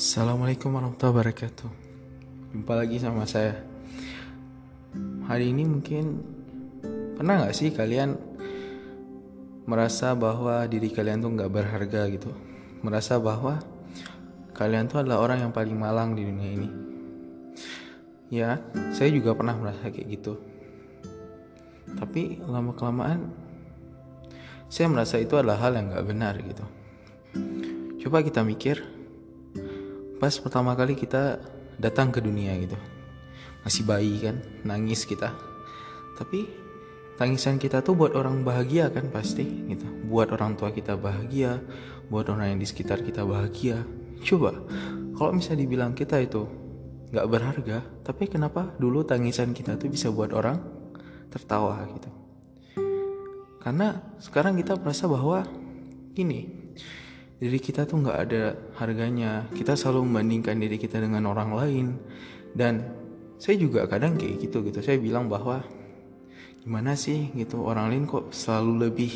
Assalamualaikum warahmatullahi wabarakatuh. Jumpa lagi sama saya. Hari ini mungkin Pernah gak sih kalian Merasa bahwa diri kalian tuh gak berharga gitu? Merasa bahwa Kalian tuh adalah orang yang paling malang di dunia ini? Ya, saya juga pernah merasa kayak gitu. Tapi lama kelamaan Saya merasa itu adalah hal yang gak benar gitu. Coba kita mikir pas pertama kali kita datang ke dunia gitu. Masih bayi kan nangis kita. Tapi tangisan kita tuh buat orang bahagia kan pasti gitu. Buat orang tua kita bahagia buat orang yang di sekitar kita bahagia. Coba kalau misalnya dibilang kita itu nggak berharga tapi kenapa dulu tangisan kita tuh bisa buat orang tertawa gitu? Karena sekarang kita merasa bahwa ini diri kita tuh nggak ada harganya. Kita selalu membandingkan diri kita dengan orang lain. Dan saya juga kadang kayak gitu gitu. Saya bilang bahwa gimana sih? Gitu. Orang lain kok selalu lebih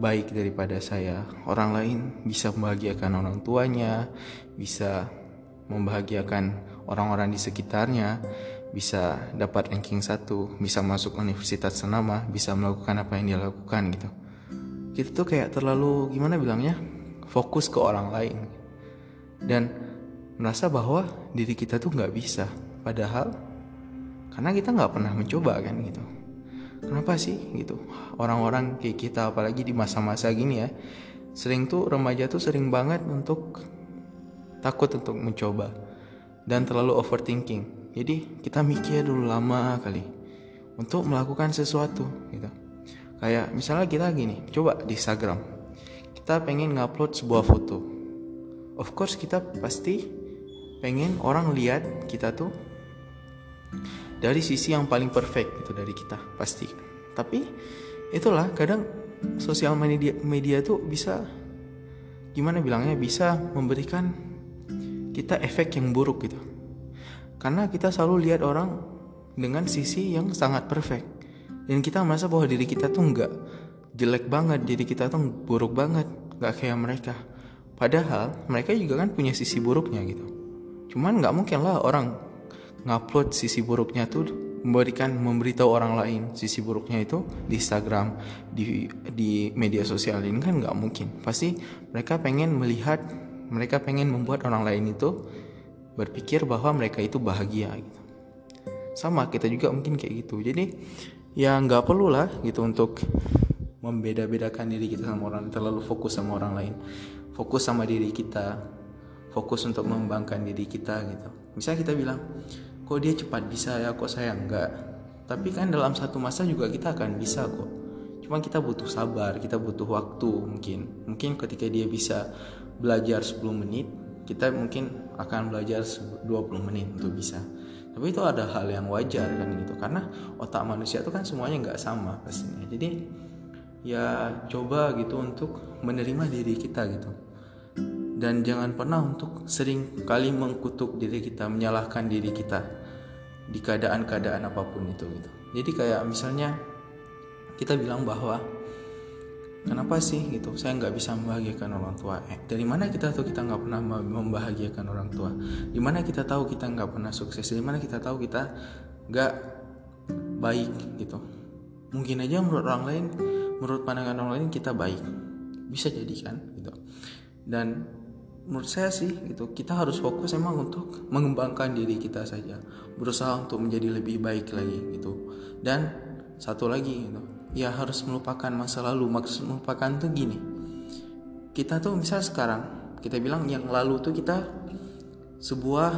baik daripada saya. Orang lain bisa membahagiakan orang tuanya bisa membahagiakan orang-orang di sekitarnya bisa dapat ranking satu bisa masuk universitas ternama bisa melakukan apa yang dia lakukan gitu kita tuh kayak terlalu gimana bilangnya fokus ke orang lain. Dan merasa bahwa diri kita tuh nggak bisa. Padahal karena kita nggak pernah mencoba kan gitu. Kenapa sih gitu? Orang-orang kayak kita apalagi di masa-masa gini ya sering tuh remaja tuh sering banget untuk takut untuk mencoba. Dan terlalu overthinking. Jadi kita mikir dulu lama kali untuk melakukan sesuatu gitu Kayak misalnya kita gini, coba di Instagram. Kita pengen ngupload sebuah foto. Of course kita pasti pengen orang lihat kita tuh dari sisi yang paling perfect itu dari kita pasti. Tapi itulah kadang sosial media media tuh bisa gimana bilangnya bisa memberikan kita efek yang buruk gitu. Karena kita selalu lihat orang dengan sisi yang sangat perfect dan kita merasa bahwa diri kita tuh nggak jelek banget diri kita tuh buruk banget nggak kayak mereka. Padahal mereka juga kan punya sisi buruknya gitu. Cuman nggak mungkin lah orang ngupload sisi buruknya tuh memberikan memberitahu orang lain sisi buruknya itu di Instagram di di media sosial. Ini kan nggak mungkin. Pasti mereka pengen melihat mereka pengen membuat orang lain itu berpikir bahwa mereka itu bahagia gitu. Sama kita juga mungkin kayak gitu. Jadi ya nggak perlu lah gitu untuk membeda-bedakan diri kita sama orang. Terlalu fokus sama orang lain. Fokus sama diri kita. Fokus untuk mengembangkan diri kita gitu. Misalnya kita bilang kok dia cepat bisa ya? Kok saya enggak tapi kan dalam satu masa juga kita akan bisa kok. Cuma kita butuh sabar kita butuh waktu mungkin. Mungkin ketika dia bisa belajar 10 menit kita mungkin akan belajar 20 menit untuk bisa tapi itu ada hal yang wajar kan gitu. Karena otak manusia itu kan semuanya nggak sama pastinya. Jadi ya coba gitu untuk menerima diri kita gitu. Dan jangan pernah untuk sering kali mengkutuk diri kita menyalahkan diri kita di keadaan-keadaan apa pun itu gitu. Jadi kayak misalnya kita bilang bahwa kenapa sih gitu? Saya nggak bisa membahagiakan orang tua. Eh, dari mana kita tahu kita nggak pernah membahagiakan orang tua? Di mana kita tahu kita nggak pernah sukses? Di mana kita tahu kita nggak baik gitu? Mungkin aja menurut orang lain menurut pandangan orang lain kita baik. Bisa jadi kan gitu. Dan menurut saya sih gitu kita harus fokus emang untuk mengembangkan diri kita saja. Berusaha untuk menjadi lebih baik lagi gitu. Dan satu lagi gitu ya harus melupakan masa lalu. Maksud melupakan tuh gini. Kita tuh misal sekarang kita bilang yang lalu tuh kita sebuah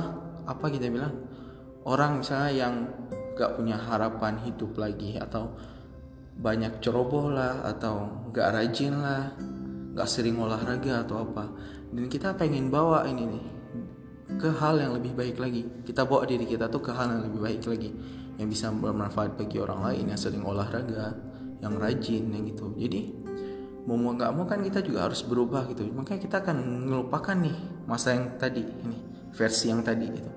apa kita bilang? Orang misalnya yang gak punya harapan hidup lagi atau banyak ceroboh lah atau gak rajin lah gak sering olahraga atau apa. Dan kita pengen bawa ini nih ke hal yang lebih baik lagi. Kita bawa diri kita tuh ke hal yang lebih baik lagi yang bisa bermanfaat bagi orang lain yang sering olahraga yang rajin yang gitu. Jadi mau mau nggak mau kan kita juga harus berubah gitu. Makanya kita akan melupakan nih masa yang tadi ini versi yang tadi gitu.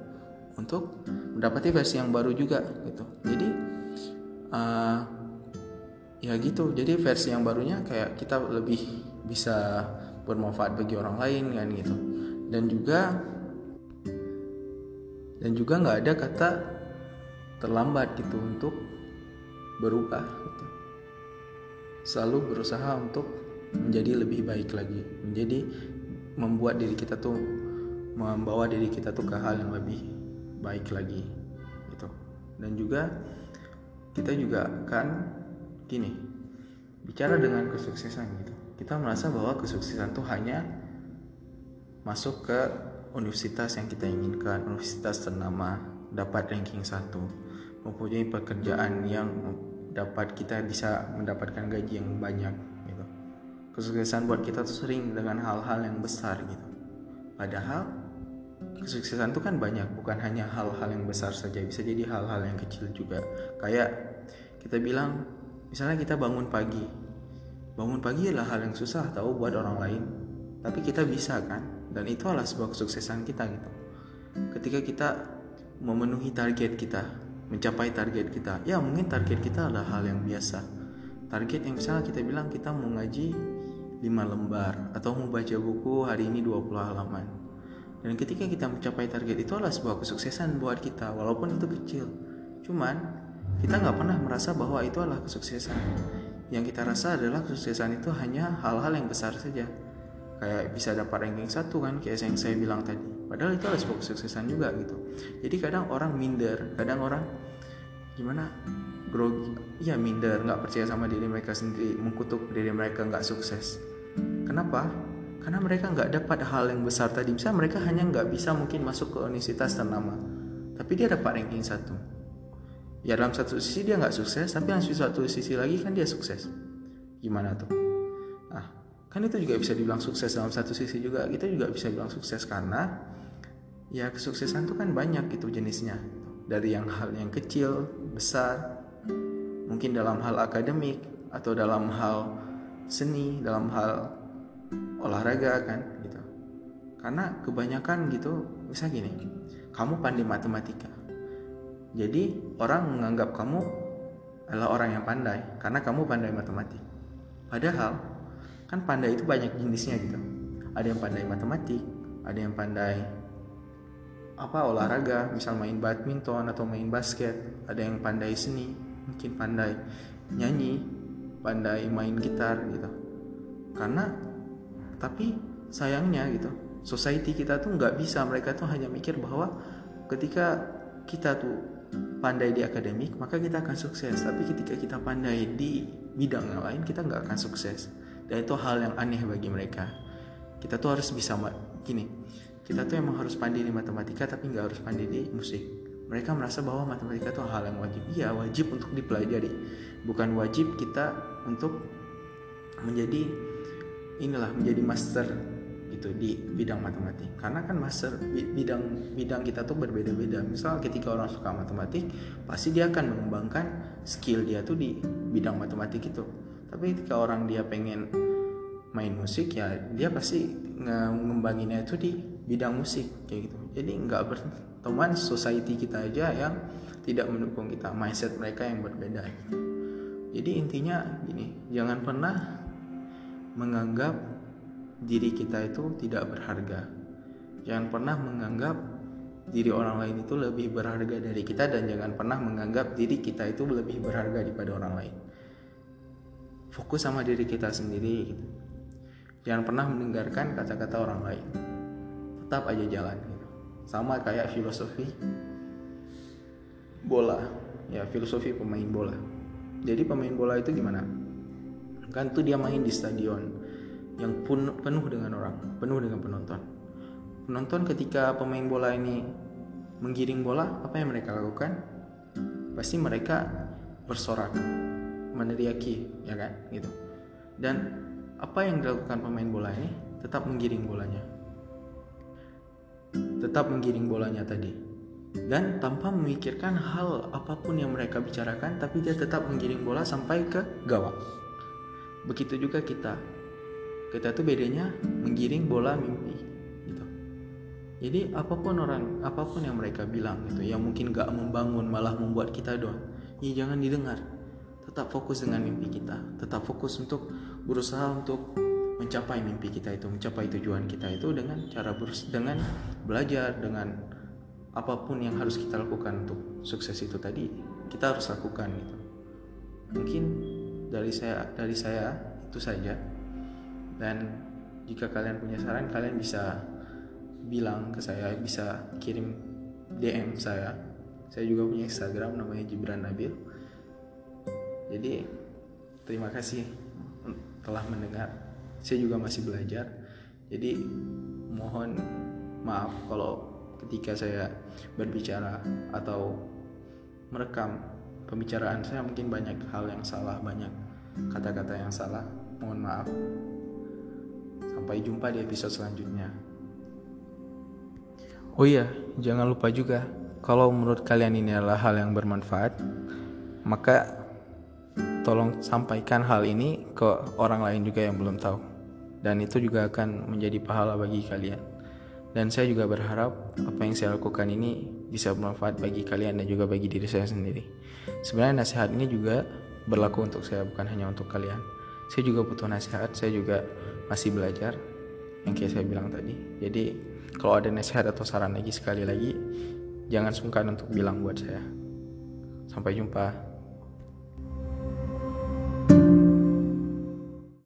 Untuk mendapati versi yang baru juga gitu. Jadi uh, ya gitu. Jadi versi yang barunya kayak kita lebih bisa bermanfaat bagi orang lain kan gitu. Dan juga dan juga nggak ada kata terlambat gitu untuk berubah gitu. Selalu berusaha untuk menjadi lebih baik lagi. Menjadi membuat diri kita tuh membawa diri kita tuh ke hal yang lebih baik lagi gitu. Dan juga kita juga kan gini bicara dengan kesuksesan gitu. Kita merasa bahwa kesuksesan tuh hanya masuk ke universitas yang kita inginkan universitas ternama dapat ranking satu mempunyai pekerjaan yang dapat kita bisa mendapatkan gaji yang banyak gitu. Kesuksesan buat kita tuh sering dengan hal-hal yang besar gitu. Padahal kesuksesan itu kan banyak bukan hanya hal-hal yang besar saja bisa jadi hal-hal yang kecil juga. Kayak kita bilang misalnya kita bangun pagi. Bangun pagi adalah hal yang susah tahu buat orang lain. Tapi kita bisa kan? Dan itu adalah sebuah kesuksesan kita gitu. Ketika kita memenuhi target kita mencapai target kita ya mungkin target kita adalah hal yang biasa target yang misalnya kita bilang kita mau ngaji 5 lembar atau mau baca buku hari ini 20 halaman. Dan ketika kita mencapai target itu adalah sebuah kesuksesan buat kita walaupun itu kecil. Cuman kita nggak pernah merasa bahwa itu adalah kesuksesan. Yang kita rasa adalah kesuksesan itu hanya hal-hal yang besar saja. Kayak bisa dapat ranking satu kan, kayak yang saya bilang tadi. Padahal itu adalah sebuah kesuksesan juga gitu. Jadi kadang orang minder, kadang orang gimana grogi, ya minder, nggak percaya sama diri mereka sendiri, mengkutuk diri mereka nggak sukses. Kenapa? Karena mereka nggak dapat hal yang besar tadi. Bisa mereka hanya nggak bisa mungkin masuk ke universitas ternama, tapi dia dapat ranking satu. Ya dalam satu sisi dia nggak sukses, tapi dalam satu sisi lagi kan dia sukses. Gimana tuh? Nah, kan itu juga bisa dibilang sukses dalam satu sisi juga. Kita juga bisa bilang sukses karena ya kesuksesan itu kan banyak itu jenisnya. Dari yang hal yang kecil, besar, mungkin dalam hal akademik atau dalam hal seni dalam hal olahraga kan gitu. Karena kebanyakan gitu bisa gini kamu pandai matematika. Jadi orang menganggap kamu adalah orang yang pandai karena kamu pandai matematik. Padahal kan pandai itu banyak jenisnya gitu. Ada yang pandai matematik ada yang pandai apa olahraga misal main badminton atau main basket ada yang pandai seni mungkin pandai nyanyi pandai main gitar gitu. Karena tapi sayangnya gitu society kita tuh nggak bisa mereka tuh hanya mikir bahwa ketika kita tuh pandai di akademik maka kita akan sukses. Tapi ketika kita pandai di bidang yang lain kita nggak akan sukses. Dan itu hal yang aneh bagi mereka. Kita tuh harus bisa gini kita tuh emang harus pandai di matematika tapi nggak harus pandai di musik. Mereka merasa bahwa matematika itu hal yang wajib. Iya wajib untuk dipelajari. Bukan wajib kita untuk menjadi inilah menjadi master itu di bidang matematik. Karena kan master bidang bidang kita tuh berbeda-beda. Misal ketika orang suka matematik pasti dia akan mengembangkan skill dia tuh di bidang matematik itu. Tapi ketika orang dia pengen main musik ya dia pasti ngembanginnya itu di bidang musik kayak gitu. Jadi nggak berteman society kita aja yang tidak mendukung kita mindset mereka yang berbeda jadi intinya gini jangan pernah menganggap diri kita itu tidak berharga. Jangan pernah menganggap diri orang lain itu lebih berharga dari kita dan jangan pernah menganggap diri kita itu lebih berharga daripada orang lain. Fokus sama diri kita sendiri gitu. jangan pernah mendengarkan kata-kata orang lain tetap aja jalan gitu. sama kayak filosofi bola. Ya filosofi pemain bola. Jadi pemain bola itu gimana? Kan tuh dia main di stadion yang pun penuh dengan orang penuh dengan penonton. Penonton ketika pemain bola ini menggiring bola apa yang mereka lakukan? Pasti mereka bersorak meneriaki ya kan? Gitu. Dan apa yang dilakukan pemain bola ini? Tetap menggiring bolanya tetap menggiring bolanya tadi. Dan tanpa memikirkan hal apa pun yang mereka bicarakan tapi dia tetap menggiring bola sampai ke gawang. Begitu juga kita. Kita tuh bedanya menggiring bola mimpi gitu. Jadi apa pun orang apa pun yang mereka bilang gitu yang mungkin gak membangun malah membuat kita down ya jangan didengar. Tetap fokus dengan mimpi kita. Tetap fokus untuk berusaha untuk mencapai mimpi kita itu mencapai tujuan kita itu dengan cara bers dengan belajar dengan apa pun yang harus kita lakukan untuk sukses itu tadi kita harus lakukan gitu. Mungkin dari saya dari saya itu saja. Dan jika kalian punya saran kalian bisa bilang ke saya bisa kirim DM saya. Saya juga punya Instagram namanya Jibran Nabil. Jadi terima kasih telah mendengar saya juga masih belajar. Jadi mohon maaf kalau ketika saya berbicara atau merekam pembicaraan saya mungkin banyak hal yang salah banyak kata-kata yang salah. Mohon maaf. Sampai jumpa di episode selanjutnya. Oh iya jangan lupa juga kalau menurut kalian ini adalah hal yang bermanfaat maka tolong sampaikan hal ini ke orang lain juga yang belum tahu dan itu juga akan menjadi pahala bagi kalian. Dan saya juga berharap apa yang saya lakukan ini bisa bermanfaat bagi kalian dan juga bagi diri saya sendiri. Sebenarnya nasihat ini juga berlaku untuk saya bukan hanya untuk kalian. Saya juga butuh nasihat, saya juga masih belajar yang kayak saya bilang tadi. Jadi kalau ada nasihat atau saran lagi sekali lagi jangan sungkan untuk bilang buat saya. Sampai jumpa.